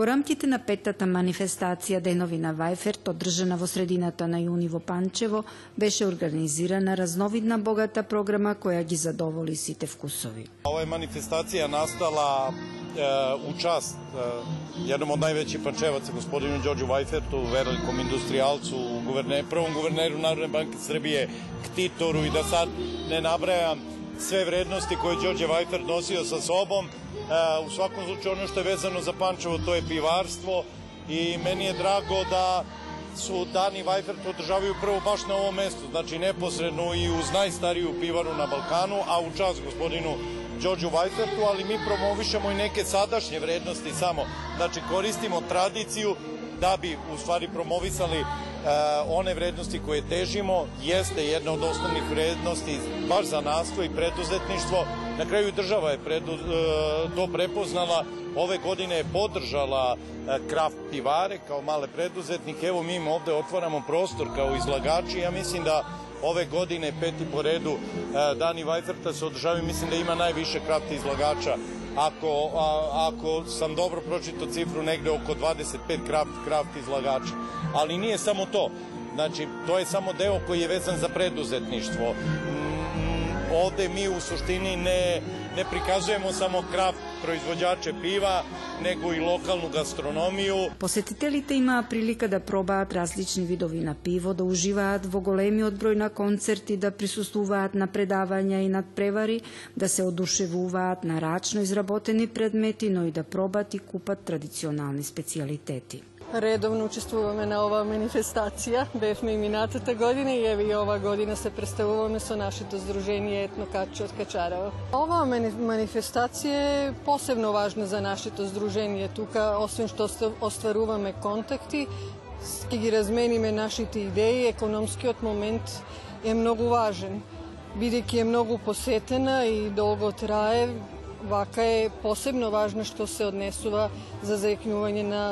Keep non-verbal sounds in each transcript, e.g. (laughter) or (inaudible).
Во рамките на петата манифестација Денови на Вајферт, одржана во средината на јуни во Панчево, беше организирана разновидна богата програма која ги задоволи сите вкусови. Ова манифестација настала у част едном од највеќи панчеваца, господину Ѓорѓу Вајферту, великом индустријалцу, гувернер, првом гувернеру Народне банке Србије, ктитору и да сад не набрајам sve vrednosti koje Đorđe Vajfer nosio sa sobom. U svakom slučaju ono što je vezano za Pančevo to je pivarstvo i meni je drago da su Dani Vajfert održavaju prvo baš na ovom mestu, znači neposredno i uz najstariju pivaru na Balkanu, a u čas gospodinu Đorđu Vajfertu, ali mi promovišemo i neke sadašnje vrednosti samo. Znači koristimo tradiciju da bi u stvari promovisali one vrednosti koje težimo jeste jedna od osnovnih vrednosti baš za nastvo i preduzetništvo. Na kraju država je predu, to prepoznala, ove godine je podržala kraft pivare kao male preduzetnike. Evo mi im ovde otvaramo prostor kao izlagači. Ja mislim da ove godine peti po redu Dani Vajferta se održavaju, mislim da ima najviše kraft izlagača ako, a, ako sam dobro pročitao cifru, negde oko 25 kraft, kraft izlagača. Ali nije samo to. Znači, to je samo deo koji je vezan za preduzetništvo. Mm, ovde mi u suštini ne, ne prikazujemo samo kraft proizvođače пива, него и локалну гастрономију. Посетителите имаа прилика да пробаат различни видови на пиво, да уживаат во големиот број на концерти, да присуствуваат на предавања и надпревари, да се одушевуваат на рачно изработени предмети, но и да пробат и купат традиционални специјалитети. Редовно учествуваме на оваа манифестација. Бевме и минатата година и еве и ова година се представуваме со нашето здружение Етно Качо од Качарево. Оваа манифестација е посебно важна за нашето здружение тука, освен што остваруваме контакти, ќе ги размениме нашите идеи, економскиот момент е многу важен. Бидејќи е многу посетена и долго трае, вака е посебно важно што се однесува за зајакнување на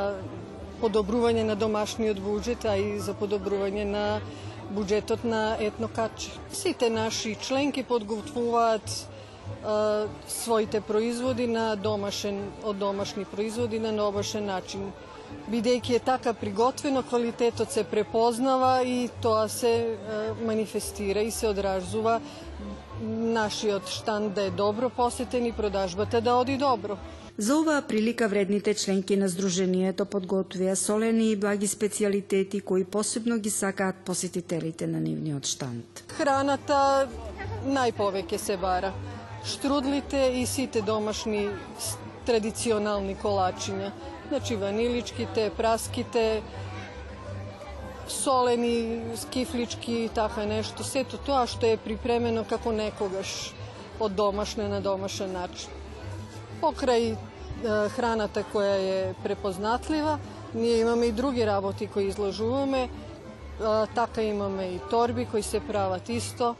подобрување на домашниот буџет, а и за подобрување на буџетот на етнокаче. Сите наши членки подготвуваат своите производи на домашен, од домашни производи на домашен начин. Бидејќи е така приготвено, квалитетот се препознава и тоа се манифестира и се одразува нашиот штанд да е добро посетен и продажбата да оди добро. За оваа прилика вредните членки на Сдруженијето подготвија солени и благи специјалитети кои посебно ги сакаат посетителите на нивниот штанд. Храната најповеќе се бара. Штрудлите и сите домашни традиционални колачиња. Значи ваниличките, праските, солени, скифлички и така нешто. Сето тоа што е припремено како некогаш од домашне на домашен начин. Покрај храната која е препознатлива, ние имаме и други работи кои изложуваме, така имаме и торби кои се прават исто,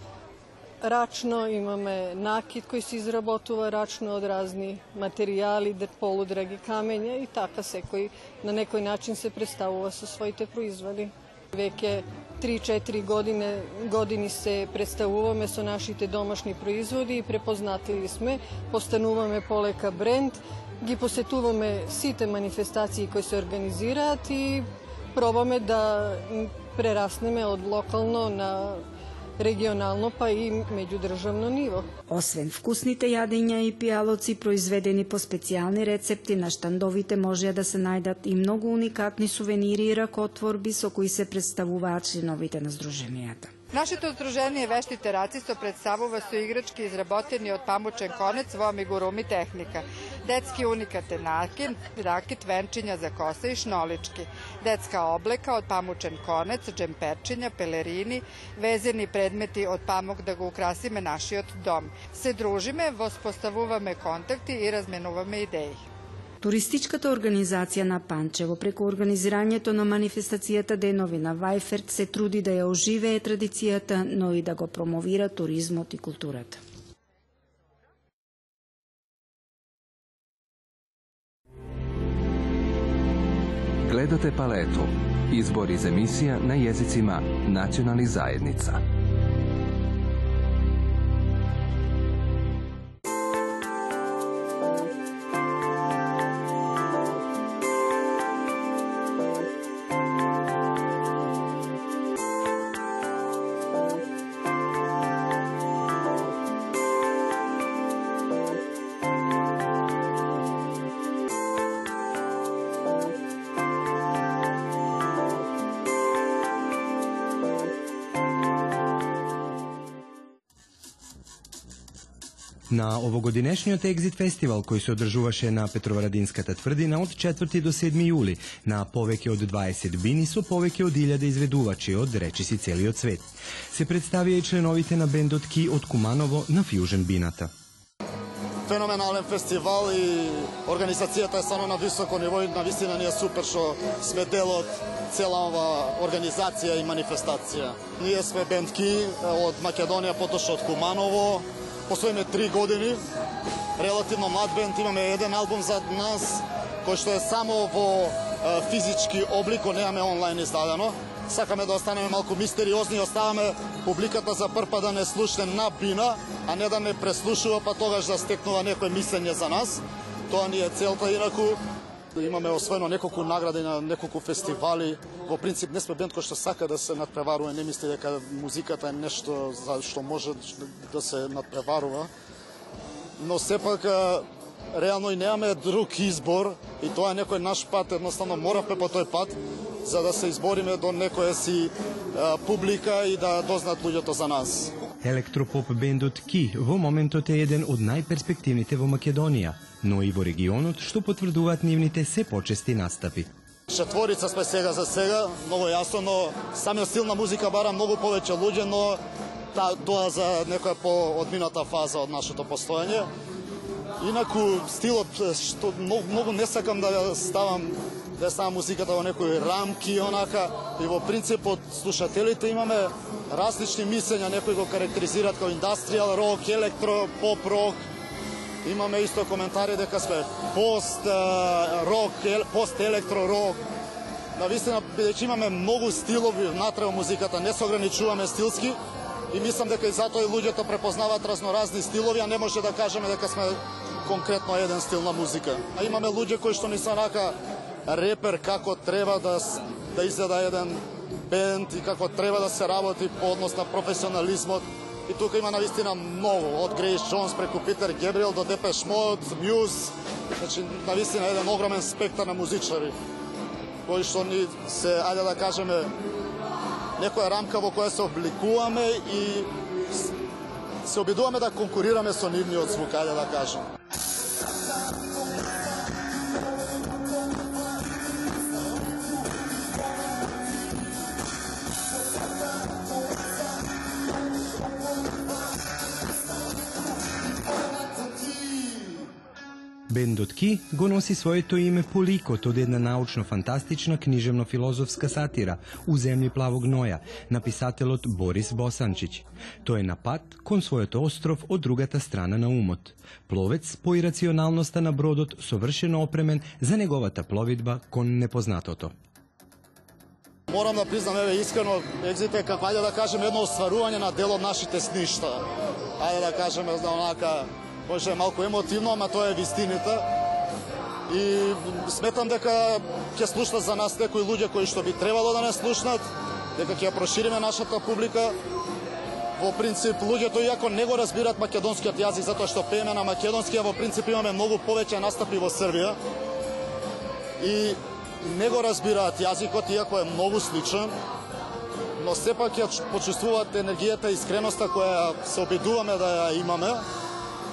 рачно, имаме накид кој се изработува рачно од разни материјали, полудраги камења и така секој на некој начин се представува со своите производи. Веќе 3-4 години, години се представуваме со нашите домашни производи и препознатливи сме, постануваме полека бренд, ги посетуваме сите манифестации кои се организираат и пробаме да прераснеме од локално на регионално па и меѓудржавно ниво. Освен вкусните јадења и пијалоци произведени по специјални рецепти, на штандовите може да се најдат и многу уникатни сувенири и ракотворби со кои се представуваат членовите на Сдруженијата. Нашето здружение Вештите рацисто представува со играчки изработени од памучен конец во амигуруми техника. Детски уникатен накид, ракет, венчиња за коса и шнолички. Детска облека од памучен конец, джемперчиња, пелерини, везени предмети од памук да го украсиме нашиот дом. Се дружиме, воспоставуваме контакти и разменуваме идеи. Туристичката организација на Панчево преку организирањето на манифестацијата Денови на Вајферт се труди да ја оживее традицијата, но и да го промовира туризмот и културата. Гледате палету. Избор из емисија на језицима национални заедница. На овогодинешниот Екзит фестивал кој се одржуваше на Петроворадинската тврдина од 4 до 7 јули на повеќе од 20 бини со повеќе од 1000 изведувачи од речиси целиот свет. Се представија и членовите на бендот Ки од Куманово на Фјужен бината феноменален фестивал и организацијата е само на високо ниво и на вистина ни е супер што сме дел од цела ова организација и манифестација. Ние сме бендки од Македонија, потоа од Куманово последни три години, релативно млад бенд, имаме еден албум зад нас, кој што е само во физички облик, немаме онлайн издадено. Сакаме да останеме малку мистериозни и оставаме публиката за прв да не слушне на бина, а не да не преслушува, па тогаш да стекнува некој мислење за нас. Тоа ни е целта, инаку имаме освоено неколку награди на неколку фестивали. Во принцип не сме бенд кој што сака да се надпреварува, не мисли дека музиката е нешто за што може да се надпреварува. Но сепак реално и немаме друг избор и тоа е некој наш пат, едноставно моравме по тој пат за да се избориме до некоја си а, публика и да дознат луѓето за нас. Електропоп бендот Ки во моментот е еден од најперспективните во Македонија, но и во регионот што потврдуваат нивните се почести настапи. Четворица сме сега за сега, многу јасно, но самиот стил на музика бара многу повеќе луѓе, но та, тоа за некоја по-одмината фаза од нашето постоење. Инаку стилот што многу, многу не сакам да ставам да ставам музиката во некои рамки онака и во принцип од слушателите имаме различни мислења, некои го карактеризираат како индустријал рок, електро, поп рок. Имаме исто коментари дека сме пост рок, пост електро рок. На вистина бидејќи имаме многу стилови внатре во музиката, не се ограничуваме стилски и мислам дека и затоа и луѓето препознаваат разноразни стилови, а не може да кажеме дека сме конкретно еден стил на музика. А имаме луѓе кои што не се нака репер како треба да да изгледа еден бенд и како треба да се работи по однос на професионализмот. И тука има навистина многу, од Грейс Джонс преку Питер Гебриел до Депеш Мод, Мюз, значи навистина еден огромен спектар на музичари кои што ни се, ајде да кажеме, некоја рамка во која се обликуваме и се обидуваме да конкурираме со нивниот звук, ајде да кажем. Бендот Ки го носи своето име по ликот од една научно-фантастична книжевно-филозофска сатира «У земји плавог ноја» на писателот Борис Босанчич. Тој е на пат кон својот остров од другата страна на умот. Пловец по ирационалноста на бродот совршено опремен за неговата пловидба кон непознатото. Морам да признам, еве, искрено, екзите, како ајде да кажем, едно остварување на дел од нашите сништа. Ајде да кажеме, за онака, може малку емотивно, ама тоа е вистината. И сметам дека ќе слушнат за нас некои луѓе кои што би требало да не слушнат, дека ќе прошириме нашата публика. Во принцип, луѓето иако не го разбираат македонскиот јазик затоа што пееме на македонски, а во принцип имаме многу повеќе настапи во Србија. И не го разбираат јазикот, иако е многу сличен, но сепак ја почувствуваат енергијата и искреноста која се обидуваме да ја имаме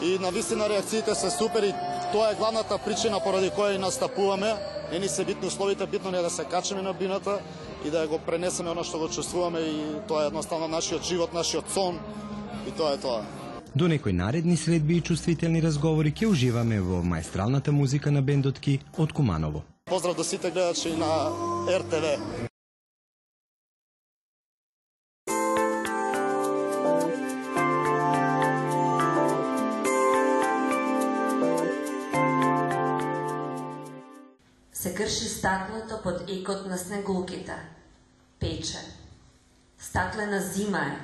и на вистина реакциите се супер и тоа е главната причина поради која и настапуваме. Не ни се битни условите, битно не е да се качиме на бината и да го пренесеме оно што го чувствуваме и тоа е едноставно нашиот живот, нашиот сон и тоа е тоа. До некои наредни следби и чувствителни разговори ќе уживаме во маестралната музика на бендотки од Куманово. Поздрав до сите гледачи на РТВ. Се крши стаклото под екот на снегулките. Пече. Стаклена зима е.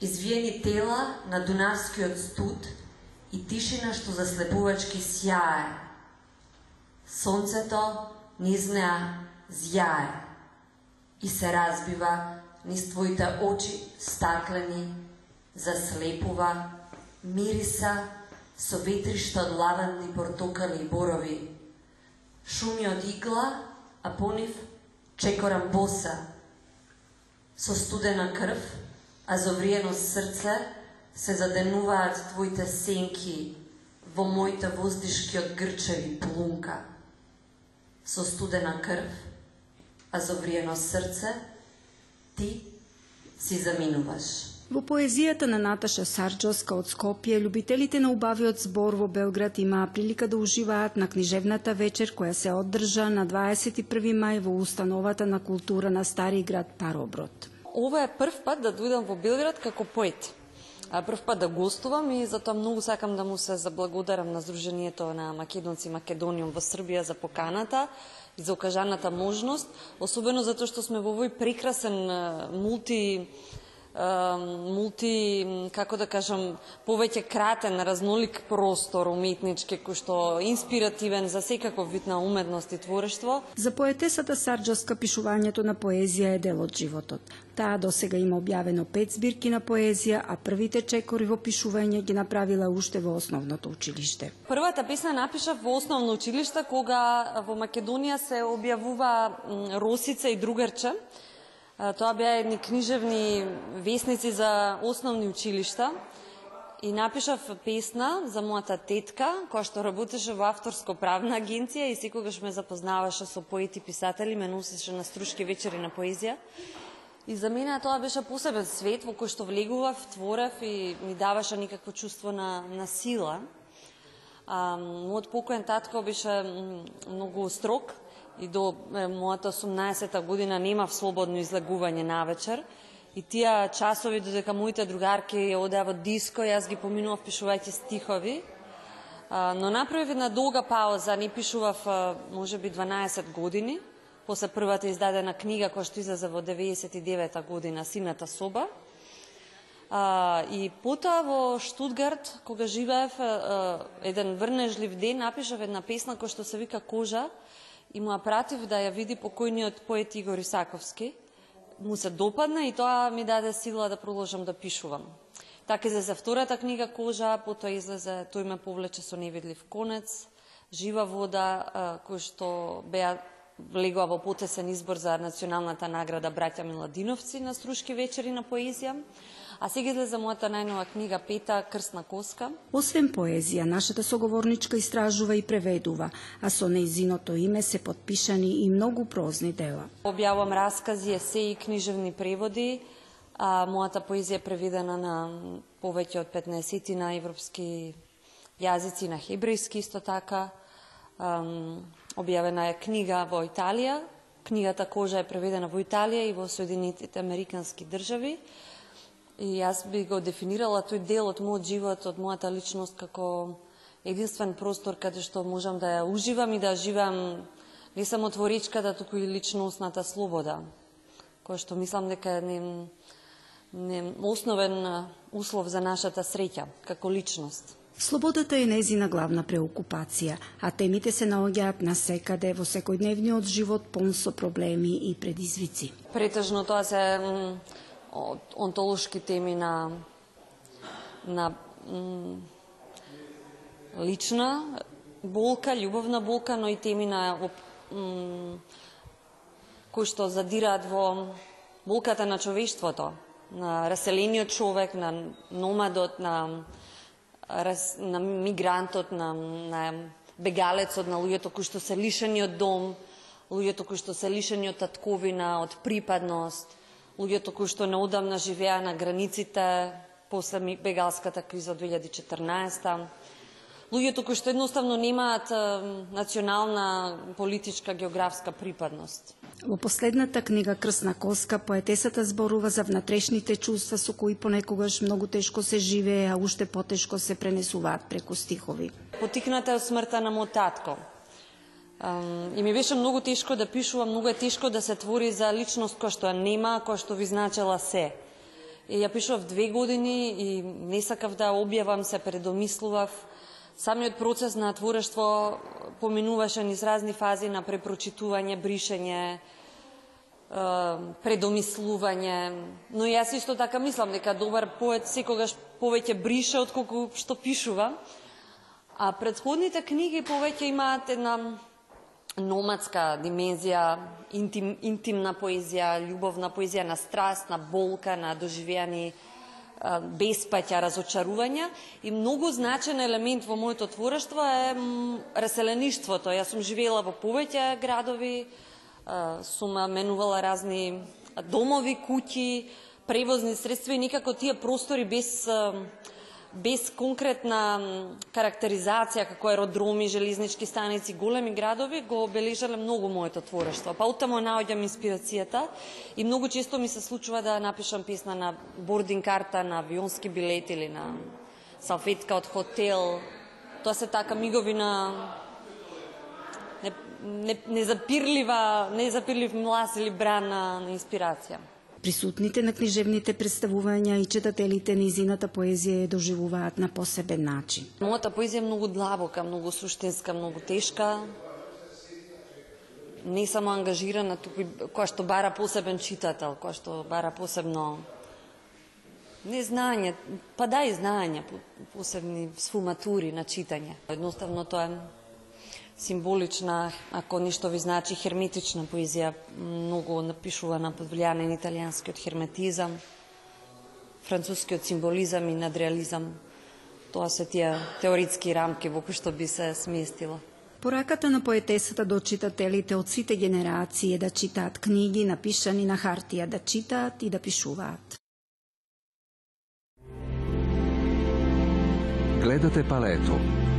Извиени тела на дунавскиот студ и тишина што заслепувачки сјае. Сонцето низнеа зјае и се разбива низ твоите очи стаклени, заслепува, мириса со ветришта од лаванни портокали и борови, шуми од игла, а по нив чекорам боса, со студена крв, а зовриено срце, се заденуваат твоите сенки во моите воздишки од грчеви плунка. Со студена крв, а зовриено срце, ти си заминуваш. Во поезијата на Наташа Сарджоска од Скопје, љубителите на убавиот збор во Белград имаа прилика да уживаат на книжевната вечер која се одржа на 21 мај во установата на култура на Стари град Пароброд. Ова е прв пат да дојдам во Белград како поет. А прв пат да гостувам и затоа многу сакам да му се заблагодарам на Сдруженијето на македонци Македониум во Србија за поканата и за окажаната можност, особено затоа што сме во овој прекрасен мулти мулти, како да кажам, повеќе кратен, разнолик простор уметнички, кој што инспиративен за секаков вид на уметност и творештво. За поетесата Сарджаска пишувањето на поезија е дел од животот. Таа до сега има објавено пет збирки на поезија, а првите чекори во пишување ги направила уште во основното училиште. Првата песна напишав во основно училиште, кога во Македонија се објавува Росица и другарче Тоа беа едни книжевни вестници за основни училишта и напишав песна за мојата тетка, која што работеше во авторско правна агенција и секогаш ме запознаваше со поети писатели, ме носеше на струшки вечери на поезија. И за мене тоа беше посебен свет во кој што влегував, творев и ми даваше некакво чувство на, на сила. А, мојот покоен татко беше многу строг, и до е, мојата 18-та година немав слободно излегување на вечер. И тие часови додека моите другарки одеа во диско, јас ги поминував пишувајќи стихови. А, но направив една долга пауза, не пишував може би 12 години, после првата издадена книга која што излезе во 99-та година, Сината соба. А, и потоа во Штутгарт, кога живеев, еден врнежлив ден, напишав една песна која што се вика Кожа, и му ја пратив да ја види покојниот поет Игор Исаковски. Му се допадна и тоа ми даде сила да продолжам да пишувам. Така излезе втората книга Кожа, потоа излезе Тој ме повлече со невидлив конец, Жива вода, кој што беа влегува во потесен избор за националната награда Браќа Миладиновци на Струшки вечери на поезија. А сега излезе мојата најнова книга Пета Крсна коска. Освен поезија, нашата соговорничка истражува и преведува, а со нејзиното име се подпишани и многу прозни дела. Објавувам раскази, есеи, книжевни преводи, а мојата поезија е преведена на повеќе од 15 на европски јазици, на хебрејски исто така. објавена е книга во Италија, книгата Кожа е преведена во Италија и во Соединетите Американски држави. И јас би го дефинирала тој дел од мојот живот, од мојата личност како единствен простор каде што можам да ја уживам и да живеам не само творичката, туку и личностната слобода, која што мислам дека е не, не основен услов за нашата среќа како личност. Слободата е незина главна преокупација, а темите се наоѓаат на секаде во секојдневниот живот пон со проблеми и предизвици. Претежно тоа се онтолошки теми на на лична болка, љубовна болка, но и теми на кои што задираат во болката на човештвото, на раселениот човек, на номадот, на, на мигрантот, на, на бегалецот, на луѓето кои што се лишени од дом, луѓето кои што се лишени од татковина, од припадност, луѓето кои што неодамна живеа на границите после бегалската криза 2014 луѓето кои што едноставно немаат национална политичка географска припадност. Во последната книга Крсна коска поетесата зборува за внатрешните чувства со кои понекогаш многу тешко се живее, а уште потешко се пренесуваат преку стихови. Потикната од смртта на мојот татко, И ми беше многу тешко да пишувам, многу е тешко да се твори за личност која што нема, која што ви значела се. И ја пишував две години и не сакав да објавам, се предомислував. Самиот процес на творештво поминуваше низ разни фази на препрочитување, бришење, предомислување. Но јас исто така мислам дека добар поет секогаш повеќе брише отколку што пишува. А предходните книги повеќе имаат една номадска димензија, интим, интимна поезија, љубовна поезија на страст, на болка, на доживеани беспаќа, разочарувања и многу значен елемент во моето творештво е раселеништвото. Јас сум живеела во повеќе градови, сум менувала разни домови, куќи, превозни средства и никако тие простори без без конкретна карактеризација како аеродроми, железнички станици, големи градови, го обележале многу моето творештво. Па утамо наоѓам инспирацијата и многу често ми се случува да напишам песна на бординг карта, на авионски билет или на салфетка од хотел. Тоа се така мигови на незапирлива, незапирлив млас или бран на инспирација. Присутните на книжевните представувања и читателите низината поезија ја доживуваат на посебен начин. Мојата поезија е многу длабока, многу суштинска, многу тешка. Не само ангажирана, туку која што бара посебен читател, која што бара посебно не знање, па да и знање, посебни сфуматури на читање. Едноставно тоа е символична, ако ништо ви значи, херметична поезија, многу напишувана под влијание на италијанскиот херметизам, францускиот символизам и надреализам. Тоа се тие теоретски рамки во кои што би се сместила. Пораката на поетесата до читателите од сите генерации е да читаат книги напишани на хартија, да читаат и да пишуваат. Гледате палету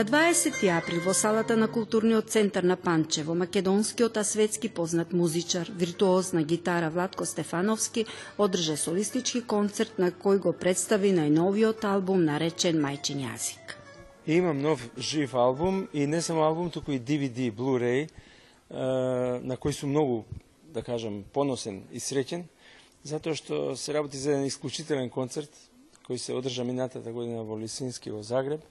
На 20 април во салата на културниот центар на Панчево, македонскиот а светски познат музичар, виртуоз на гитара Владко Стефановски одржа солистички концерт на кој го представи најновиот албум наречен Мајчин јазик. Имам нов жив албум и не само албум, туку и DVD, Blu-ray, на кој сум многу, да кажам, поносен и среќен, затоа што се работи за еден исклучителен концерт кој се одржа минатата година во Лисински во Загреб,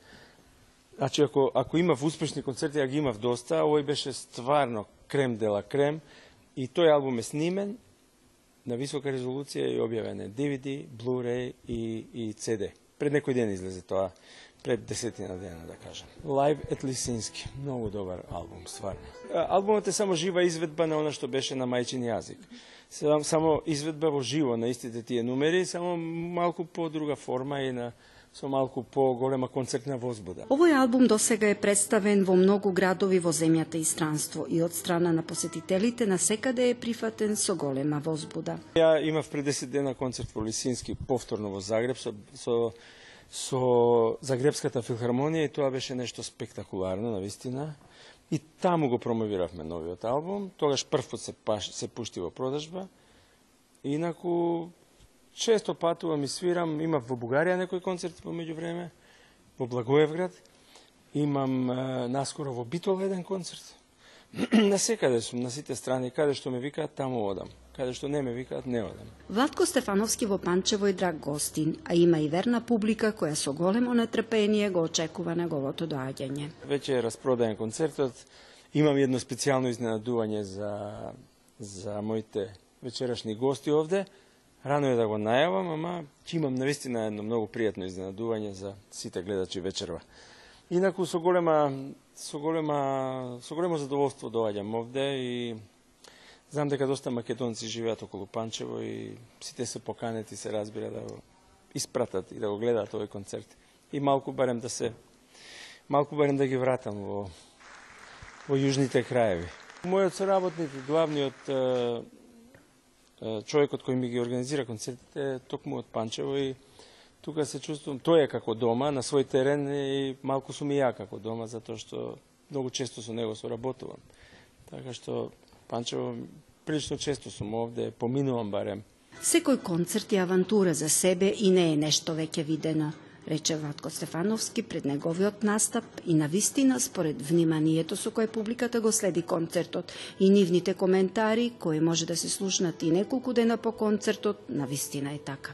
Значи, ако, ако имав успешни концерти, а ги имав доста, овој беше стварно крем дела крем и тој албум е снимен на висока резолуција и објавен е DVD, Blu-ray и, и CD. Пред некој ден излезе тоа, пред десетина дена, да кажам. Live at Лисински. Многу добар албум, стварно. Албумот е само жива изведба на она што беше на мајчин јазик. Само изведба во живо на истите тие numeri, само малку по друга форма и на со малку по-голема концертна возбуда. Овој албум досега е представен во многу градови во земјата и странство и од страна на посетителите на секаде е прифатен со голема возбуда. Ја имав пред 10 дена концерт во Лисински, повторно во Загреб, со, со, со Загребската филхармонија и тоа беше нешто спектакуларно, на вистина. И таму го промовиравме новиот албум, тогаш прв пат се, паш, се пушти во продажба. Инаку Често патувам и свирам, имав во Бугарија некој концерт во меѓувреме, во Благоевград, имам е, наскоро во Битол еден концерт. (clears throat) на секаде сум, на сите страни, каде што ме викаат, таму одам. Каде што не ме викаат, не одам. Владко Стефановски во Панчево е драг гостин, а има и верна публика која со големо нетрпение го очекува неговото доаѓање. Веќе е распродаен концертот. Имам едно специјално изненадување за, за моите вечерашни гости овде. Рано е да го најавам, ама ќе имам навистина едно многу пријатно изненадување за сите гледачи вечерва. Инаку со голема со голема со големо задоволство доаѓам овде и знам дека доста македонци живеат околу Панчево и сите се поканети се разбира да го испратат и да го гледаат овој концерт. И малку барем да се малку барем да ги вратам во во јужните краеви. Мојот соработник, главниот човекот кој ми ги организира концертите токму од Панчево и тука се чувствувам, тој е како дома, на свој терен и малку сум и ја како дома, затоа што многу често со него соработувам. Така што Панчево прилично често сум овде, поминувам барем. Секој концерт е авантура за себе и не е нешто веќе видено, рече Ватко Стефановски пред неговиот настап и на вистина според вниманието со кое публиката го следи концертот и нивните коментари кои може да се слушнат и неколку дена по концертот, на вистина е така.